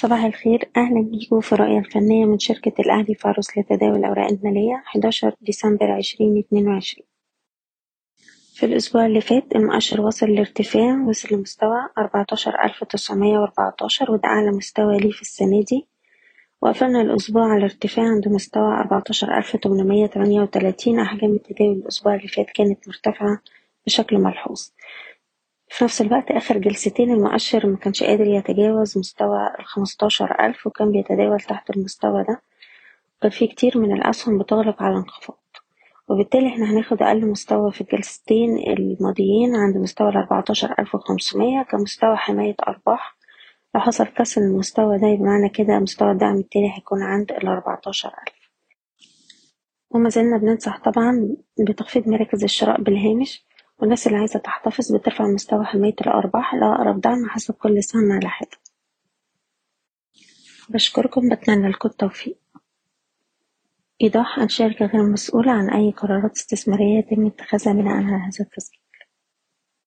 صباح الخير. أهلا بيكم في الرؤية الفنية من شركة الأهلي فارس لتداول الأوراق المالية 11 ديسمبر 2022 في الأسبوع اللي فات المؤشر وصل لارتفاع وصل لمستوى 14914 وده أعلى مستوى ليه في السنة دي. وقفلنا الأسبوع على ارتفاع عند مستوى 14838 أحجام التداول الأسبوع اللي فات كانت مرتفعة بشكل ملحوظ. في نفس الوقت آخر جلستين المؤشر مكانش قادر يتجاوز مستوى الخمستاشر ألف وكان بيتداول تحت المستوى ده. وكان في كتير من الأسهم بتغلق على انخفاض. وبالتالي إحنا هناخد أقل مستوى في الجلستين الماضيين عند مستوى الأربعتاشر ألف وخمسمية كمستوى حماية أرباح. لو حصل كسر المستوى ده يبقى معنى كده مستوى الدعم التاني هيكون عند الأربعتاشر ألف. وما زلنا بننصح طبعا بتخفيض مراكز الشراء بالهامش. والناس اللي عايزة تحتفظ بترفع مستوى حماية الأرباح لأقرب دعم حسب كل سهم على حدة بشكركم بتمنى لكم التوفيق. إيضاح أن الشركة غير مسؤولة عن أي قرارات استثمارية يتم اتخاذها بناء على هذا التسجيل